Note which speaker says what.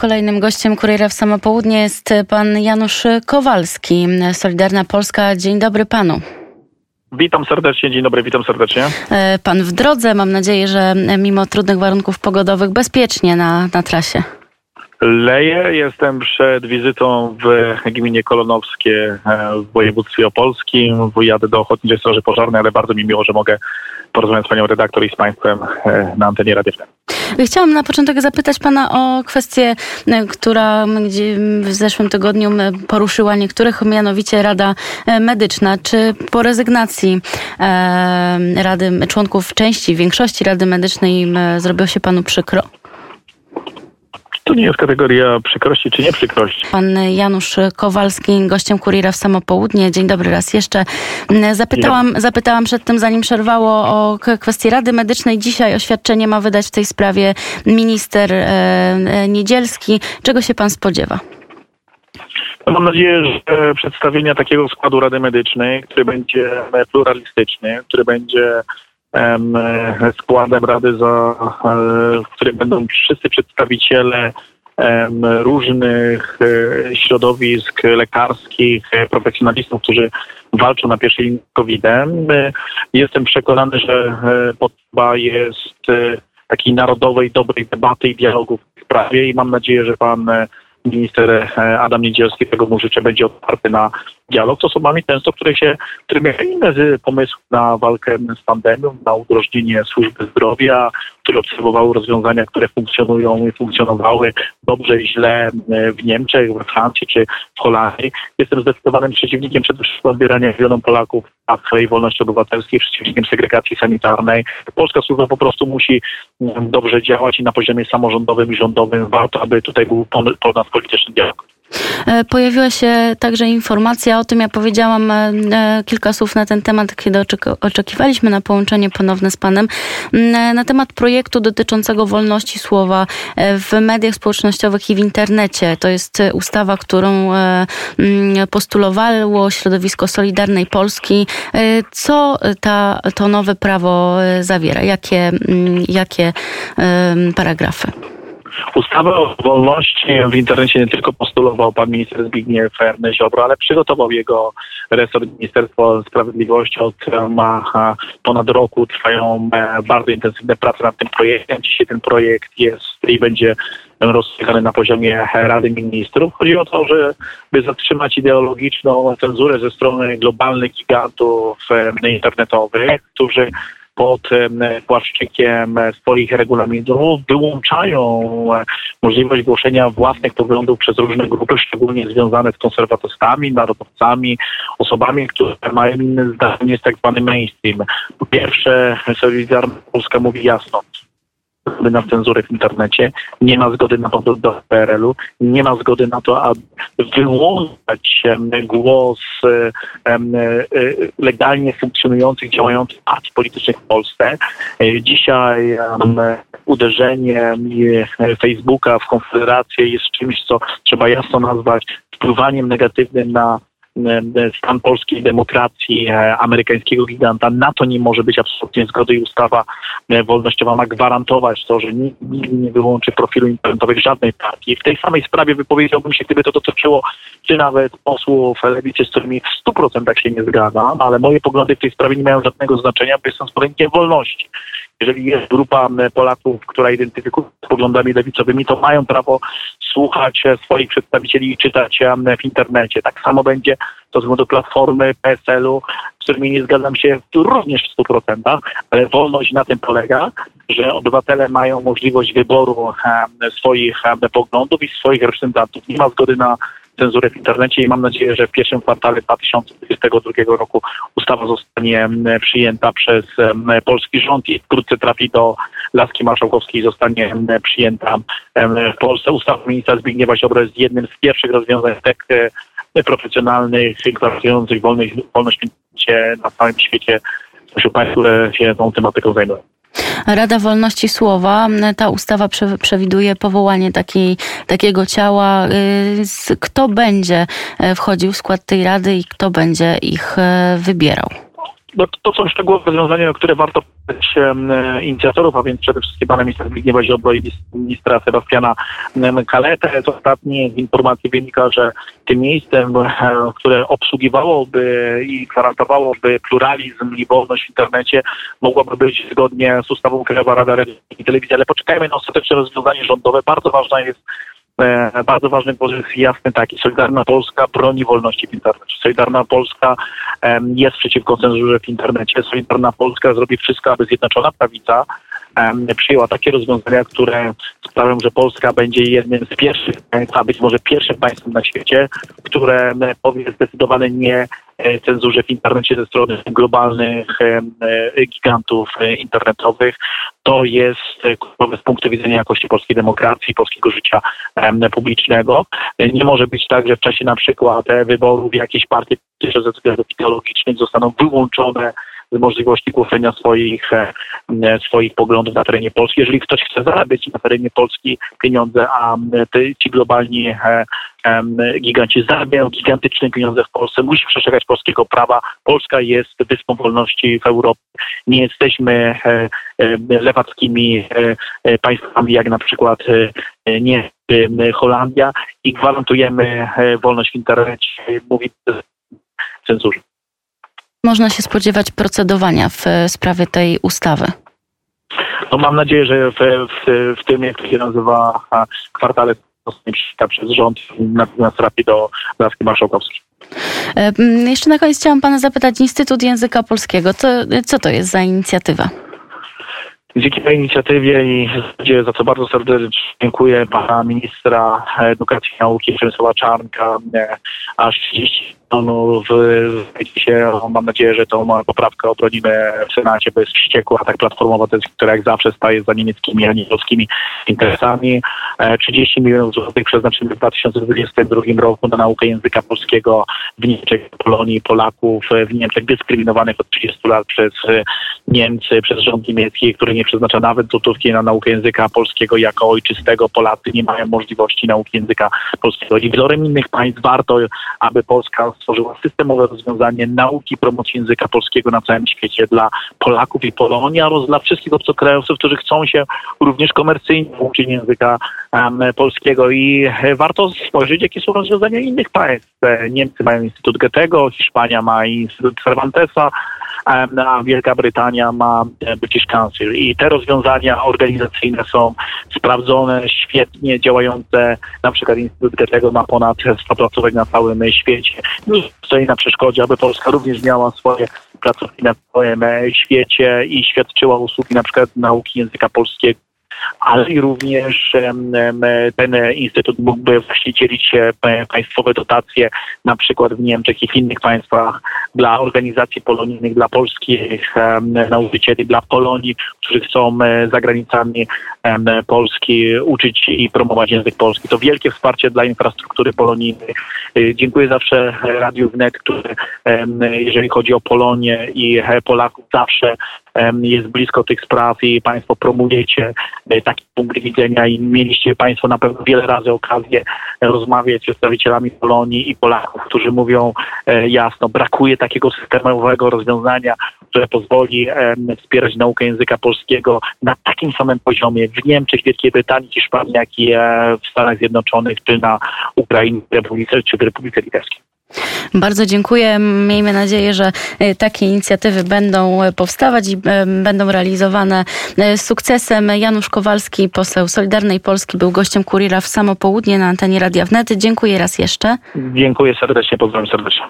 Speaker 1: Kolejnym gościem Kuriera w Samo Południe jest pan Janusz Kowalski, Solidarna Polska. Dzień dobry panu.
Speaker 2: Witam serdecznie, dzień dobry, witam serdecznie.
Speaker 1: E, pan w drodze, mam nadzieję, że mimo trudnych warunków pogodowych bezpiecznie na, na trasie.
Speaker 2: Leję, jestem przed wizytą w gminie Kolonowskie e, w województwie opolskim. Jadę do Ochotniczej Straży Pożarnej, ale bardzo mi miło, że mogę porozmawiać z panią redaktor i z państwem e, na antenie Radia
Speaker 1: Chciałam na początek zapytać pana o kwestię, e, która w zeszłym tygodniu poruszyła niektórych, mianowicie Rada Medyczna. Czy po rezygnacji Rady, członków części, większości Rady Medycznej zrobiło się panu przykro?
Speaker 2: To nie jest kategoria przykrości czy nieprzykrości.
Speaker 1: Pan Janusz Kowalski, gościem Kuriera w Samopołudnie. Dzień dobry raz jeszcze. Zapytałam, zapytałam przed tym, zanim przerwało, o kwestię Rady Medycznej. Dzisiaj oświadczenie ma wydać w tej sprawie minister e, Niedzielski. Czego się pan spodziewa?
Speaker 2: Mam nadzieję, że przedstawienia takiego składu Rady Medycznej, który będzie pluralistyczny, który będzie składem Rady, za, e, w którym będą wszyscy przedstawiciele różnych e, środowisk lekarskich, e, profesjonalistów, którzy walczą na pierwszej linii COVID-em. Jestem przekonany, że potrzeba jest takiej narodowej, dobrej debaty i dialogu w tej sprawie i mam nadzieję, że pan minister Adam Niedzielski, tego mu życzę, będzie otwarty na dialog z osobami często, które się, które miały inne pomysły na walkę z pandemią, na udrożnienie służby zdrowia, które obserwowały rozwiązania, które funkcjonują i funkcjonowały dobrze i źle w Niemczech, we Francji czy w Holandii. Jestem zdecydowanym przeciwnikiem przede wszystkim odbierania milionom Polaków praw swojej wolności obywatelskiej, przeciwnikiem segregacji sanitarnej. Polska służba po prostu musi dobrze działać i na poziomie samorządowym i rządowym warto, aby tutaj był ponadpolityczny dialog.
Speaker 1: E, pojawiła się także informacja o tym, ja powiedziałam e, e, kilka słów na ten temat, kiedy oczekiwaliśmy na połączenie ponowne z panem, na temat projektu dotyczącego wolności słowa w mediach społecznościowych i w internecie. To jest ustawa, którą postulowało środowisko Solidarnej Polski. Co ta, to nowe prawo zawiera? Jakie, jakie paragrafy?
Speaker 2: Ustawę o wolności w internecie nie tylko postulował pan minister Zbigniew Ziobro, ale przygotował jego resort Ministerstwo Sprawiedliwości. Od ma ponad roku trwają e, bardzo intensywne prace nad tym projektem. Dzisiaj ten projekt jest i będzie rozstrzygany na poziomie Rady Ministrów. Chodzi o to, żeby zatrzymać ideologiczną cenzurę ze strony globalnych gigantów e, internetowych, którzy pod płaszczykiem swoich regulaminów wyłączają e, możliwość głoszenia własnych poglądów przez różne grupy, szczególnie związane z konserwatystami, narodowcami, osobami, które mają inne zdanie z tak zwany mainstream. Po pierwsze, Solidarna Polska mówi jasno, zgody na cenzurę w internecie, nie ma zgody na powrót do PRL-u, nie ma zgody na to, aby wyłączać głos e, legalnie funkcjonujących, działających partii politycznych w Polsce. E, dzisiaj uderzenie Facebooka w Konfederację jest czymś, co trzeba jasno nazwać wpływaniem negatywnym na E, stan polskiej demokracji, e, amerykańskiego giganta. Na to nie może być absolutnie zgody i ustawa e, wolnościowa ma gwarantować to, że nigdy nie wyłączy profilu internetowych żadnej partii. W tej samej sprawie wypowiedziałbym się, gdyby to dotyczyło czy nawet posłów lewicy, z którymi w 100% się nie zgadzam, ale moje poglądy w tej sprawie nie mają żadnego znaczenia, bo jestem zwolennikiem wolności jeżeli jest grupa Polaków, która identyfikuje się z poglądami lewicowymi, to mają prawo słuchać swoich przedstawicieli i czytać w internecie. Tak samo będzie to względu Platformy, PSL-u, z którymi nie zgadzam się również w 100%, ale wolność na tym polega, że obywatele mają możliwość wyboru swoich poglądów i swoich reprezentantów. Nie ma zgody na cenzurę w internecie i mam nadzieję, że w pierwszym kwartale 2022 roku ustawa zostanie przyjęta przez polski rząd i wkrótce trafi do Laski Marszałkowskiej i zostanie przyjęta w Polsce. Ustawa ministra Zbigniewa Ziobro jest jednym z pierwszych rozwiązań tak profesjonalnych, gwarantujących wolność, wolność na całym świecie wśród państw, które się tą tematyką zajmują.
Speaker 1: Rada Wolności Słowa, ta ustawa przewiduje powołanie takiej, takiego ciała. Y, kto będzie e, wchodził w skład tej rady i kto będzie ich e, wybierał?
Speaker 2: No, to są szczegółowe rozwiązania, które warto pytać inicjatorów, a więc przede wszystkim pana ministra Zbigniewa Ziobro i ministra Sebastiana Kaletę. Z ostatniej informacji wynika, że tym miejscem, e, które obsługiwałoby i gwarantowałoby pluralizm i wolność w internecie, mogłaby być zgodnie z ustawą Krajowa Rada i Telewizji. Ale poczekajmy na ostateczne rozwiązanie rządowe. Bardzo ważna jest E, bardzo ważny jest jasny taki. Solidarna Polska broni wolności w internecie. Solidarna Polska jest przeciwko cenzurze w internecie. Solidarna Polska zrobi wszystko, aby Zjednoczona Prawica przyjęła takie rozwiązania, które sprawią, że Polska będzie jednym z pierwszych a być może pierwszym państwem na świecie, które powie zdecydowane nie e, cenzurze w internecie ze strony globalnych e, gigantów e, internetowych. To jest kluczowe z punktu widzenia jakości polskiej demokracji, polskiego życia publicznego. Nie może być tak, że w czasie na przykład wyborów jakieś partie ze względów ideologicznych zostaną wyłączone z możliwości głoszenia swoich, e, swoich poglądów na terenie Polski. Jeżeli ktoś chce zarabiać na terenie Polski pieniądze, a ci globalni e, giganci zarabiają gigantyczne pieniądze w Polsce, musi przestrzegać polskiego prawa. Polska jest wyspą wolności w Europie. Nie jesteśmy e, lewackimi państwami, jak na przykład nie Holandia i gwarantujemy wolność w internecie, mówi cenzurze
Speaker 1: można się spodziewać procedowania w sprawie tej ustawy?
Speaker 2: No mam nadzieję, że w, w, w tym, jak to się nazywa, kwartale zostanie przez rząd, natomiast trafi do Rady Marszałkowskiej.
Speaker 1: E, jeszcze na koniec chciałam pana zapytać, Instytut Języka Polskiego, co, co to jest za inicjatywa?
Speaker 2: Dzięki tej inicjatywie i za co bardzo serdecznie dziękuję pana ministra edukacji i nauki Przemysława Czarnka, e, aż 30 milionów się, mam nadzieję, że tą poprawkę obronimy w Senacie, bo jest wściekła tak platformowa, która jak zawsze staje za niemieckimi, a nie polskimi interesami. 30 e, milionów złotych przeznaczymy w 2022 roku na naukę języka polskiego w Niemczech, Polonii, Polaków w Niemczech dyskryminowanych od 30 lat przez Niemcy, przez rząd niemiecki, który nie przeznacza nawet złotówki na naukę języka polskiego jako ojczystego. Polacy nie mają możliwości nauki języka polskiego. I wzorem innych państw warto, aby Polska stworzyła systemowe rozwiązanie nauki promocji języka polskiego na całym świecie dla Polaków i Polonii, oraz dla wszystkich obcokrajowców, którzy chcą się również komercyjnie uczyć języka um, polskiego. I e, warto spojrzeć, jakie są rozwiązania innych państw. E, Niemcy mają Instytut Goethego, Hiszpania ma Instytut Cervantesa, a Wielka Brytania ma e, British Council. I te rozwiązania organizacyjne są sprawdzone, świetnie działające. Na przykład Instytut Goethego ma ponad 100 placówek na całym świecie. Nic stoi na przeszkodzie, aby Polska również miała swoje placówki na całym e, świecie i świadczyła usługi na przykład nauki języka polskiego ale i również ten instytut mógłby właśnie dzielić się państwowe dotacje, na przykład w Niemczech i w innych państwach dla organizacji polonijnych, dla polskich nauczycieli, dla Polonii, którzy chcą za granicami Polski uczyć i promować język polski. To wielkie wsparcie dla infrastruktury polonijnej. Y, dziękuję zawsze Radiu Wnet, które jeżeli chodzi o Polonię i e, Polaków zawsze jest blisko tych spraw i Państwo promujecie e, taki punkt widzenia i mieliście Państwo na pewno wiele razy okazję rozmawiać z przedstawicielami Polonii i Polaków, którzy mówią e, jasno, brakuje takiego systemowego rozwiązania, które pozwoli wspierać naukę języka polskiego na takim samym poziomie w Niemczech, Wielkiej Brytanii, Hiszpanii, jak i e, w Stanach Zjednoczonych, czy na Ukrainie, czy w Republice Litewskiej.
Speaker 1: Bardzo dziękuję. Miejmy nadzieję, że e, takie inicjatywy będą e, powstawać i e, będą realizowane z sukcesem. Janusz Kowalski, poseł Solidarnej Polski, był gościem Kuriera w samo południe na antenie Radia Wnet. Dziękuję raz jeszcze.
Speaker 2: Dziękuję serdecznie, pozdrawiam serdecznie.